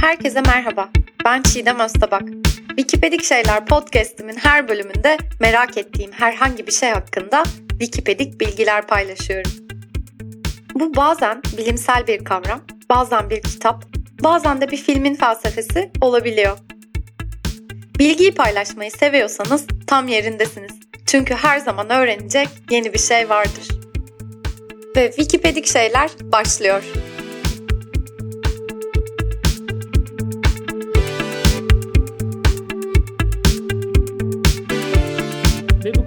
Herkese merhaba. Ben Çiğdem Öztabak. Wikipedik Şeyler podcast'imin her bölümünde merak ettiğim herhangi bir şey hakkında Wikipedik bilgiler paylaşıyorum. Bu bazen bilimsel bir kavram, bazen bir kitap, bazen de bir filmin felsefesi olabiliyor. Bilgiyi paylaşmayı seviyorsanız tam yerindesiniz. Çünkü her zaman öğrenecek yeni bir şey vardır. Ve Wikipedik Şeyler başlıyor.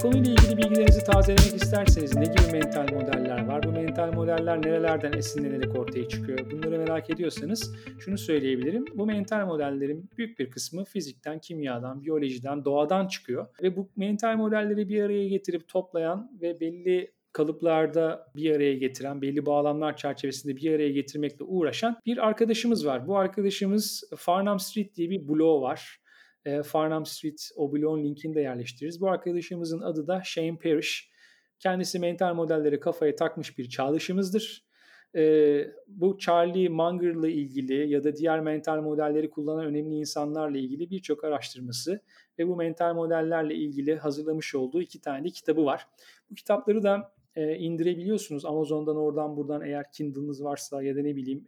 Konuyla ilgili bilgilerinizi tazelemek isterseniz ne gibi mental modeller var? Bu mental modeller nerelerden esinlenerek ortaya çıkıyor? Bunları merak ediyorsanız şunu söyleyebilirim. Bu mental modellerin büyük bir kısmı fizikten, kimyadan, biyolojiden, doğadan çıkıyor. Ve bu mental modelleri bir araya getirip toplayan ve belli kalıplarda bir araya getiren, belli bağlamlar çerçevesinde bir araya getirmekle uğraşan bir arkadaşımız var. Bu arkadaşımız Farnham Street diye bir blog var e, Farnham Street o bloğun linkini de yerleştiririz. Bu arkadaşımızın adı da Shane Parrish. Kendisi mental modelleri kafaya takmış bir çalışımızdır. E, bu Charlie Munger'la ilgili ya da diğer mental modelleri kullanan önemli insanlarla ilgili birçok araştırması ve bu mental modellerle ilgili hazırlamış olduğu iki tane kitabı var. Bu kitapları da e, indirebiliyorsunuz Amazon'dan oradan buradan eğer Kindle'ınız varsa ya da ne bileyim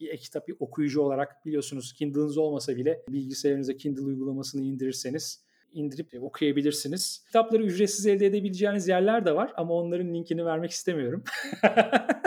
e-kitap okuyucu olarak biliyorsunuz Kindle'ınız olmasa bile bilgisayarınıza Kindle uygulamasını indirirseniz indirip okuyabilirsiniz. Kitapları ücretsiz elde edebileceğiniz yerler de var ama onların linkini vermek istemiyorum.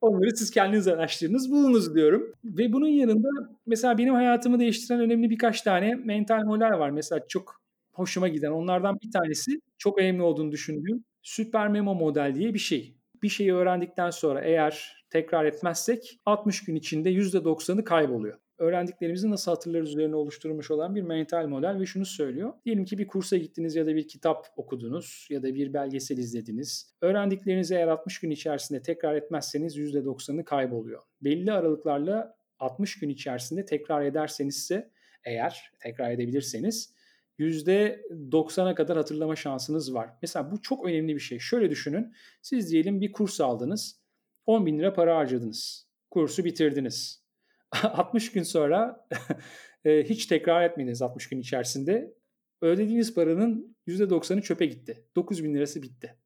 Onları siz kendiniz araştırınız, bulunuz diyorum. Ve bunun yanında mesela benim hayatımı değiştiren önemli birkaç tane mental model var. Mesela çok hoşuma giden onlardan bir tanesi çok önemli olduğunu düşündüğüm süper memo model diye bir şey. Bir şeyi öğrendikten sonra eğer tekrar etmezsek 60 gün içinde %90'ı kayboluyor. Öğrendiklerimizi nasıl hatırlarız üzerine oluşturulmuş olan bir mental model ve şunu söylüyor. Diyelim ki bir kursa gittiniz ya da bir kitap okudunuz ya da bir belgesel izlediniz. Öğrendiklerinizi eğer 60 gün içerisinde tekrar etmezseniz %90'ı kayboluyor. Belli aralıklarla 60 gün içerisinde tekrar ederseniz ise eğer tekrar edebilirseniz %90'a kadar hatırlama şansınız var. Mesela bu çok önemli bir şey. Şöyle düşünün. Siz diyelim bir kurs aldınız. 10 bin lira para harcadınız. Kursu bitirdiniz. 60 gün sonra e, hiç tekrar etmediniz 60 gün içerisinde. Ödediğiniz paranın %90'ı çöpe gitti. 9 bin lirası bitti.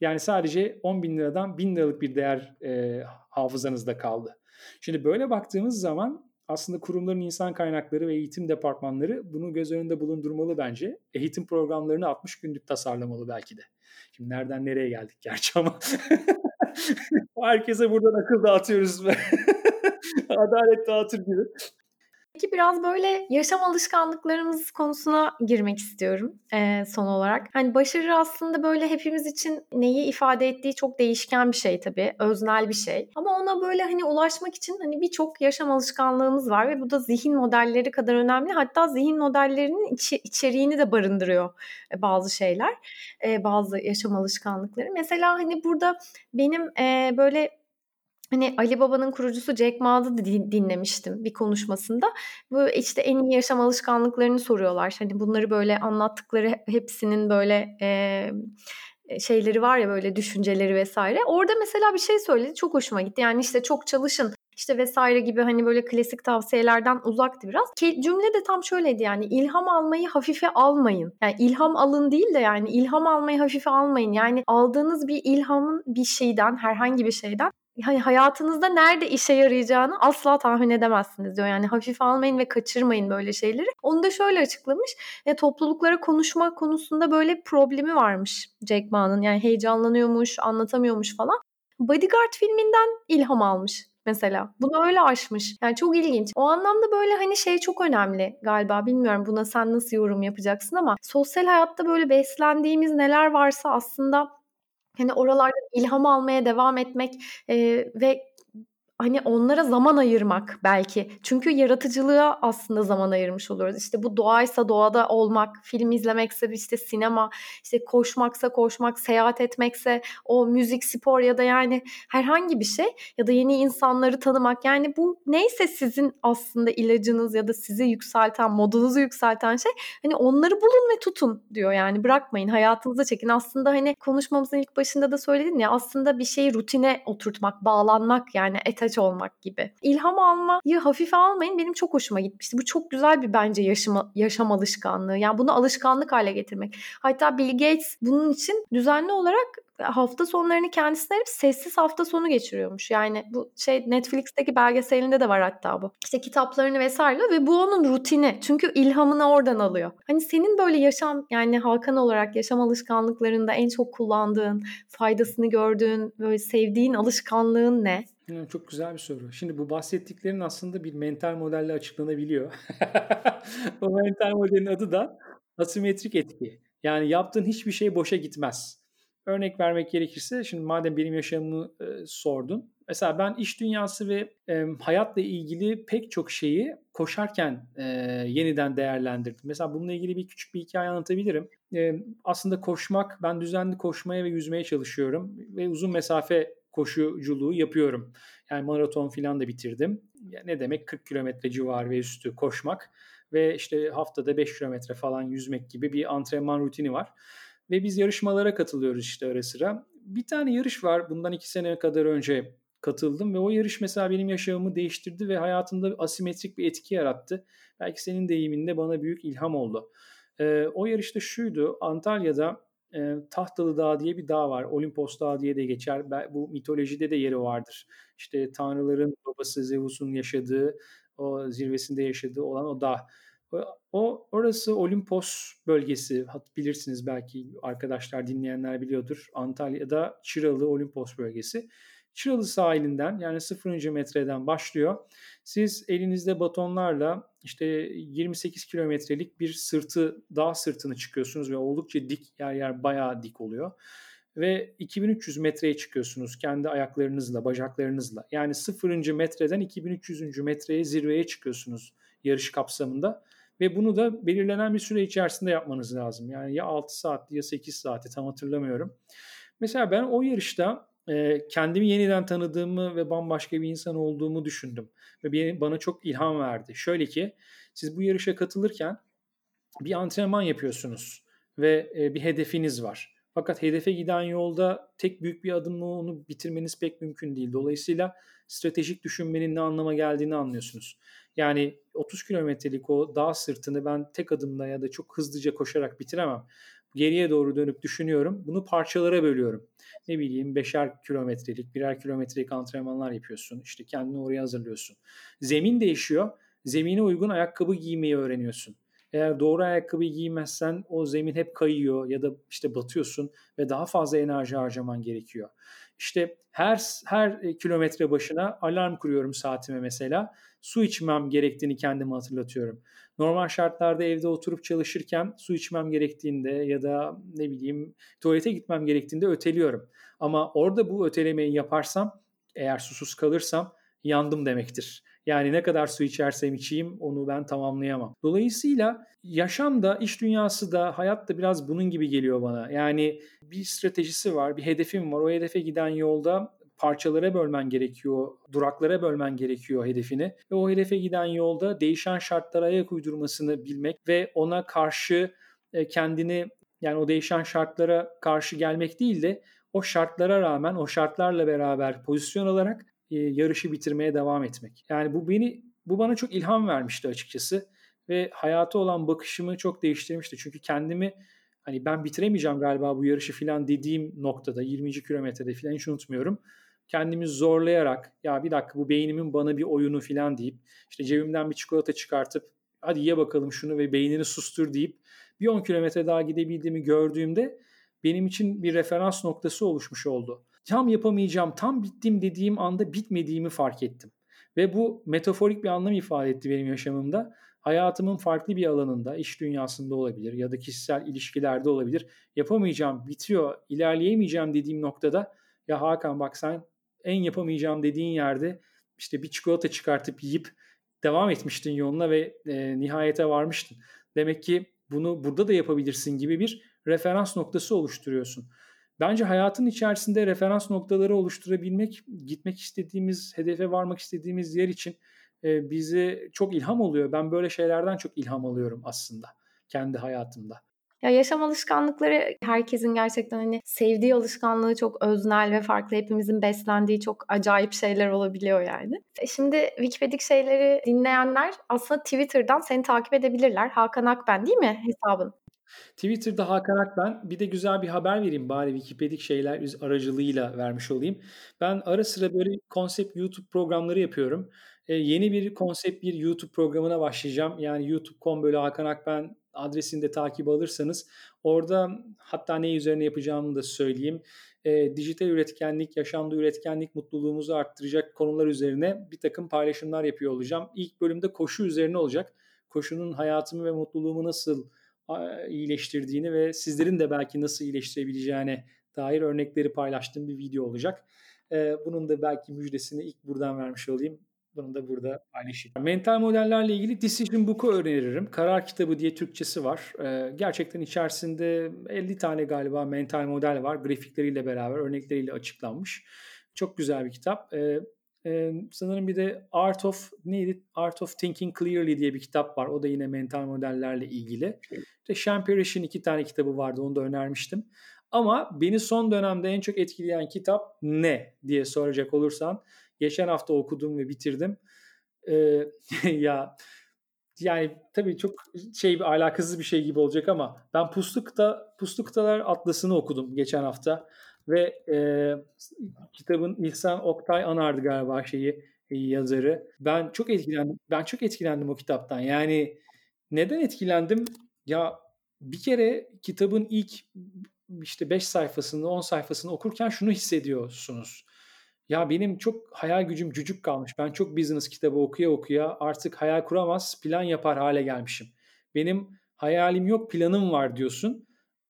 Yani sadece 10 bin liradan 1000 liralık bir değer e, hafızanızda kaldı. Şimdi böyle baktığımız zaman aslında kurumların insan kaynakları ve eğitim departmanları bunu göz önünde bulundurmalı bence. Eğitim programlarını 60 günlük tasarlamalı belki de. Şimdi nereden nereye geldik gerçi ama herkese buradan akıl dağıtıyoruz. Adalet dağıtır gibi. Peki biraz böyle yaşam alışkanlıklarımız konusuna girmek istiyorum e, son olarak. Hani başarı aslında böyle hepimiz için neyi ifade ettiği çok değişken bir şey tabii. Öznel bir şey. Ama ona böyle hani ulaşmak için hani birçok yaşam alışkanlığımız var ve bu da zihin modelleri kadar önemli. Hatta zihin modellerinin içi, içeriğini de barındırıyor bazı şeyler. E, bazı yaşam alışkanlıkları. Mesela hani burada benim e, böyle Hani Ali Baba'nın kurucusu Jack Ma'da da dinlemiştim bir konuşmasında. Bu işte en iyi yaşam alışkanlıklarını soruyorlar. Hani bunları böyle anlattıkları hepsinin böyle e, şeyleri var ya böyle düşünceleri vesaire. Orada mesela bir şey söyledi çok hoşuma gitti. Yani işte çok çalışın işte vesaire gibi hani böyle klasik tavsiyelerden uzaktı biraz. Cümle de tam şöyleydi yani ilham almayı hafife almayın. Yani ilham alın değil de yani ilham almayı hafife almayın. Yani aldığınız bir ilhamın bir şeyden herhangi bir şeyden hani hayatınızda nerede işe yarayacağını asla tahmin edemezsiniz diyor. Yani hafif almayın ve kaçırmayın böyle şeyleri. Onu da şöyle açıklamış. E, topluluklara konuşma konusunda böyle problemi varmış Jack Ma'nın. Yani heyecanlanıyormuş, anlatamıyormuş falan. Bodyguard filminden ilham almış mesela. Bunu öyle aşmış. Yani çok ilginç. O anlamda böyle hani şey çok önemli galiba. Bilmiyorum buna sen nasıl yorum yapacaksın ama sosyal hayatta böyle beslendiğimiz neler varsa aslında Hani oralarda ilham almaya devam etmek eee, ve hani onlara zaman ayırmak belki. Çünkü yaratıcılığa aslında zaman ayırmış oluyoruz. İşte bu doğaysa doğada olmak, film izlemekse işte sinema, işte koşmaksa koşmak, seyahat etmekse o müzik, spor ya da yani herhangi bir şey ya da yeni insanları tanımak. Yani bu neyse sizin aslında ilacınız ya da sizi yükselten, modunuzu yükselten şey hani onları bulun ve tutun diyor yani bırakmayın hayatınıza çekin. Aslında hani konuşmamızın ilk başında da söyledin ya aslında bir şeyi rutine oturtmak, bağlanmak yani etaç süreç olmak gibi. İlham almayı hafife almayın benim çok hoşuma gitmişti. Bu çok güzel bir bence yaşama, yaşam alışkanlığı. Yani bunu alışkanlık hale getirmek. Hatta Bill Gates bunun için düzenli olarak hafta sonlarını kendisine hep sessiz hafta sonu geçiriyormuş. Yani bu şey Netflix'teki belgeselinde de var hatta bu. İşte kitaplarını vesaire ve bu onun rutini. Çünkü ilhamını oradan alıyor. Hani senin böyle yaşam yani Hakan olarak yaşam alışkanlıklarında en çok kullandığın, faydasını gördüğün, böyle sevdiğin alışkanlığın ne? Çok güzel bir soru. Şimdi bu bahsettiklerin aslında bir mental modelle açıklanabiliyor. o mental modelin adı da asimetrik etki. Yani yaptığın hiçbir şey boşa gitmez. Örnek vermek gerekirse şimdi madem benim yaşamımı e, sordun. Mesela ben iş dünyası ve e, hayatla ilgili pek çok şeyi koşarken e, yeniden değerlendirdim. Mesela bununla ilgili bir küçük bir hikaye anlatabilirim. E, aslında koşmak, ben düzenli koşmaya ve yüzmeye çalışıyorum ve uzun mesafe koşuculuğu yapıyorum. Yani maraton falan da bitirdim. Ya ne demek 40 kilometre civarı ve üstü koşmak ve işte haftada 5 kilometre falan yüzmek gibi bir antrenman rutini var. Ve biz yarışmalara katılıyoruz işte ara sıra. Bir tane yarış var bundan iki sene kadar önce katıldım ve o yarış mesela benim yaşamımı değiştirdi ve hayatımda asimetrik bir etki yarattı. Belki senin deyiminde bana büyük ilham oldu. Ee, o yarışta şuydu Antalya'da e, Tahtalı Dağ diye bir dağ var. Olimpos Dağı diye de geçer. Bu mitolojide de yeri vardır. İşte tanrıların babası Zeus'un yaşadığı, o zirvesinde yaşadığı olan o dağ. O orası Olimpos bölgesi. Bilirsiniz belki arkadaşlar dinleyenler biliyordur. Antalya'da Çıralı Olimpos bölgesi. Çıralı sahilinden yani 0. metreden başlıyor. Siz elinizde batonlarla işte 28 kilometrelik bir sırtı, dağ sırtını çıkıyorsunuz ve oldukça dik yer yer bayağı dik oluyor. Ve 2300 metreye çıkıyorsunuz kendi ayaklarınızla, bacaklarınızla. Yani 0. metreden 2300. metreye zirveye çıkıyorsunuz yarış kapsamında. Ve bunu da belirlenen bir süre içerisinde yapmanız lazım. Yani ya 6 saat ya 8 saati tam hatırlamıyorum. Mesela ben o yarışta kendimi yeniden tanıdığımı ve bambaşka bir insan olduğumu düşündüm. Ve bana çok ilham verdi. Şöyle ki siz bu yarışa katılırken bir antrenman yapıyorsunuz ve bir hedefiniz var. Fakat hedefe giden yolda tek büyük bir adımla onu bitirmeniz pek mümkün değil. Dolayısıyla stratejik düşünmenin ne anlama geldiğini anlıyorsunuz. Yani 30 kilometrelik o dağ sırtını ben tek adımla ya da çok hızlıca koşarak bitiremem. Geriye doğru dönüp düşünüyorum. Bunu parçalara bölüyorum. Ne bileyim beşer kilometrelik, birer kilometrelik antrenmanlar yapıyorsun. İşte kendini oraya hazırlıyorsun. Zemin değişiyor. Zemine uygun ayakkabı giymeyi öğreniyorsun. Eğer doğru ayakkabıyı giymezsen o zemin hep kayıyor ya da işte batıyorsun ve daha fazla enerji harcaman gerekiyor. İşte her her kilometre başına alarm kuruyorum saatime mesela. Su içmem gerektiğini kendime hatırlatıyorum. Normal şartlarda evde oturup çalışırken su içmem gerektiğinde ya da ne bileyim tuvalete gitmem gerektiğinde öteliyorum. Ama orada bu ötelemeyi yaparsam eğer susuz kalırsam yandım demektir. Yani ne kadar su içersem içeyim onu ben tamamlayamam. Dolayısıyla yaşam da, iş dünyası da, hayat da biraz bunun gibi geliyor bana. Yani bir stratejisi var, bir hedefim var. O hedefe giden yolda parçalara bölmen gerekiyor, duraklara bölmen gerekiyor hedefini. Ve o hedefe giden yolda değişen şartlara ayak uydurmasını bilmek ve ona karşı e, kendini yani o değişen şartlara karşı gelmek değil de o şartlara rağmen o şartlarla beraber pozisyon alarak e, yarışı bitirmeye devam etmek. Yani bu beni bu bana çok ilham vermişti açıkçası ve hayata olan bakışımı çok değiştirmişti. Çünkü kendimi hani ben bitiremeyeceğim galiba bu yarışı falan dediğim noktada 20. kilometrede falan hiç unutmuyorum. Kendimi zorlayarak ya bir dakika bu beynimin bana bir oyunu falan deyip işte cebimden bir çikolata çıkartıp hadi ye bakalım şunu ve beynini sustur deyip bir 10 kilometre daha gidebildiğimi gördüğümde benim için bir referans noktası oluşmuş oldu tam yapamayacağım, tam bittim dediğim anda bitmediğimi fark ettim. Ve bu metaforik bir anlam ifade etti benim yaşamımda. Hayatımın farklı bir alanında, iş dünyasında olabilir ya da kişisel ilişkilerde olabilir. Yapamayacağım, bitiyor, ilerleyemeyeceğim dediğim noktada ya Hakan bak sen en yapamayacağım dediğin yerde işte bir çikolata çıkartıp yiyip devam etmiştin yoluna ve e, nihayete varmıştın. Demek ki bunu burada da yapabilirsin gibi bir referans noktası oluşturuyorsun. Bence hayatın içerisinde referans noktaları oluşturabilmek, gitmek istediğimiz, hedefe varmak istediğimiz yer için e, bize çok ilham oluyor. Ben böyle şeylerden çok ilham alıyorum aslında kendi hayatımda. Ya yaşam alışkanlıkları herkesin gerçekten hani sevdiği alışkanlığı çok öznel ve farklı. Hepimizin beslendiği çok acayip şeyler olabiliyor yani. E, şimdi Wikipedik şeyleri dinleyenler aslında Twitter'dan seni takip edebilirler. Hakan Akben değil mi hesabın? Twitter'da Hakan Akben. Bir de güzel bir haber vereyim bari Wikipedik şeyler aracılığıyla vermiş olayım. Ben ara sıra böyle konsept YouTube programları yapıyorum. Ee, yeni bir konsept bir YouTube programına başlayacağım. Yani youtube.com böyle Hakan Akben adresinde takip alırsanız orada hatta ne üzerine yapacağımı da söyleyeyim. E, dijital üretkenlik, yaşamda üretkenlik mutluluğumuzu arttıracak konular üzerine bir takım paylaşımlar yapıyor olacağım. İlk bölümde koşu üzerine olacak. Koşunun hayatımı ve mutluluğumu nasıl iyileştirdiğini ve sizlerin de belki nasıl iyileştirebileceğine dair örnekleri paylaştığım bir video olacak. Bunun da belki müjdesini ilk buradan vermiş olayım. Bunu da burada paylaşayım. Mental modellerle ilgili Decision Book'u öneririm. Karar Kitabı diye Türkçesi var. gerçekten içerisinde 50 tane galiba mental model var. Grafikleriyle beraber, örnekleriyle açıklanmış. Çok güzel bir kitap. Ee, sanırım bir de Art of neydi? Art of Thinking Clearly diye bir kitap var. O da yine mental modellerle ilgili. İşte Sean Parrish'in iki tane kitabı vardı. Onu da önermiştim. Ama beni son dönemde en çok etkileyen kitap ne diye soracak olursan geçen hafta okudum ve bitirdim. Ee, ya yani tabii çok şey bir alakasız bir şey gibi olacak ama ben Puslukta Pusluktalar Atlası'nı okudum geçen hafta ve e, kitabın İhsan Oktay Anar'dı galiba şeyi e, yazarı. Ben çok etkilendim. Ben çok etkilendim o kitaptan. Yani neden etkilendim? Ya bir kere kitabın ilk işte 5 sayfasını, 10 sayfasını okurken şunu hissediyorsunuz. Ya benim çok hayal gücüm cücük kalmış. Ben çok business kitabı okuya okuya artık hayal kuramaz, plan yapar hale gelmişim. Benim hayalim yok, planım var diyorsun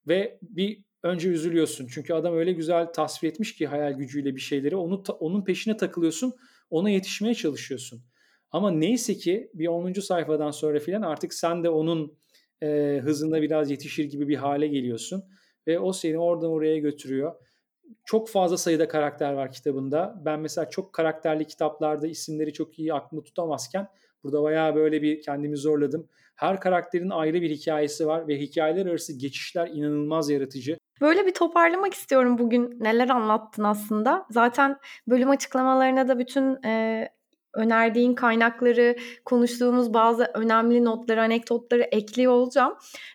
ve bir önce üzülüyorsun. Çünkü adam öyle güzel tasvir etmiş ki hayal gücüyle bir şeyleri. Onu onun peşine takılıyorsun. Ona yetişmeye çalışıyorsun. Ama neyse ki bir 10. sayfadan sonra filan artık sen de onun e, hızında biraz yetişir gibi bir hale geliyorsun. Ve o seni oradan oraya götürüyor. Çok fazla sayıda karakter var kitabında. Ben mesela çok karakterli kitaplarda isimleri çok iyi aklımda tutamazken burada bayağı böyle bir kendimi zorladım. Her karakterin ayrı bir hikayesi var ve hikayeler arası geçişler inanılmaz yaratıcı. Böyle bir toparlamak istiyorum bugün neler anlattın aslında. Zaten bölüm açıklamalarına da bütün e, önerdiğin kaynakları, konuştuğumuz bazı önemli notları, anekdotları ekliyor olacağım.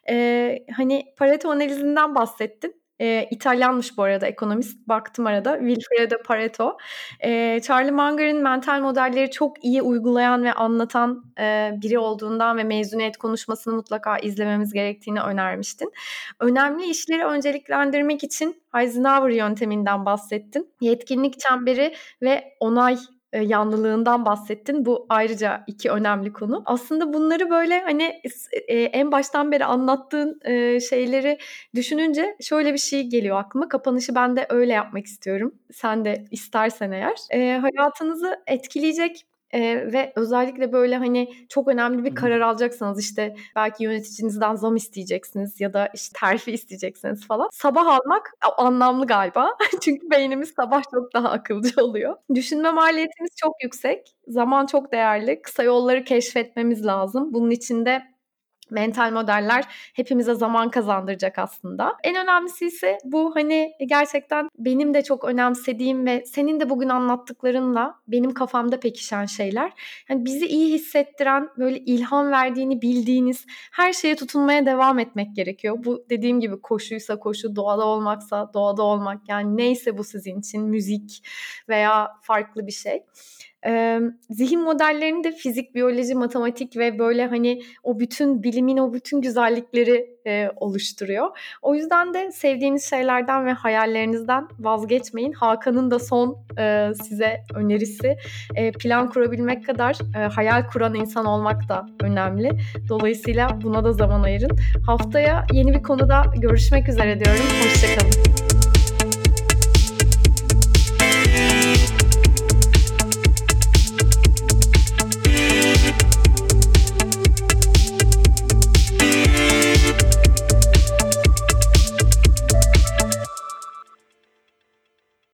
E, hani Pareto analizinden bahsettin. E, İtalyanmış bu arada ekonomist. Baktım arada. Wilfredo Pareto. E, Charlie Munger'ın mental modelleri çok iyi uygulayan ve anlatan e, biri olduğundan ve mezuniyet konuşmasını mutlaka izlememiz gerektiğini önermiştin. Önemli işleri önceliklendirmek için Eisenhower yönteminden bahsettin. Yetkinlik çemberi ve onay e, yanlılığından bahsettin. Bu ayrıca iki önemli konu. Aslında bunları böyle hani e, en baştan beri anlattığın e, şeyleri düşününce şöyle bir şey geliyor aklıma. Kapanışı ben de öyle yapmak istiyorum. Sen de istersen eğer. Hayatınızı etkileyecek Eee, ve özellikle böyle, hani, çok önemli bir karar alacaksanız, işte, belki yöneticinizden zam isteyeceksiniz ya da, işte, terfi isteyeceksiniz falan. Sabah almak anlamlı galiba. Çünkü beynimiz sabah çok daha akılcı oluyor. Düşünme maliyetimiz çok yüksek. Zaman çok değerli. Kısa yolları keşfetmemiz lazım. Bunun için de mental modeller hepimize zaman kazandıracak aslında. En önemlisi ise bu hani gerçekten benim de çok önemsediğim ve senin de bugün anlattıklarınla benim kafamda pekişen şeyler. Yani bizi iyi hissettiren, böyle ilham verdiğini bildiğiniz her şeye tutunmaya devam etmek gerekiyor. Bu dediğim gibi koşuysa koşu, doğada olmaksa doğada olmak yani neyse bu sizin için müzik veya farklı bir şey. Zihin modellerini de fizik, biyoloji, matematik ve böyle hani o bütün bilimin o bütün güzellikleri oluşturuyor. O yüzden de sevdiğiniz şeylerden ve hayallerinizden vazgeçmeyin. Hakan'ın da son size önerisi plan kurabilmek kadar hayal kuran insan olmak da önemli. Dolayısıyla buna da zaman ayırın. Haftaya yeni bir konuda görüşmek üzere diyorum. Hoşçakalın.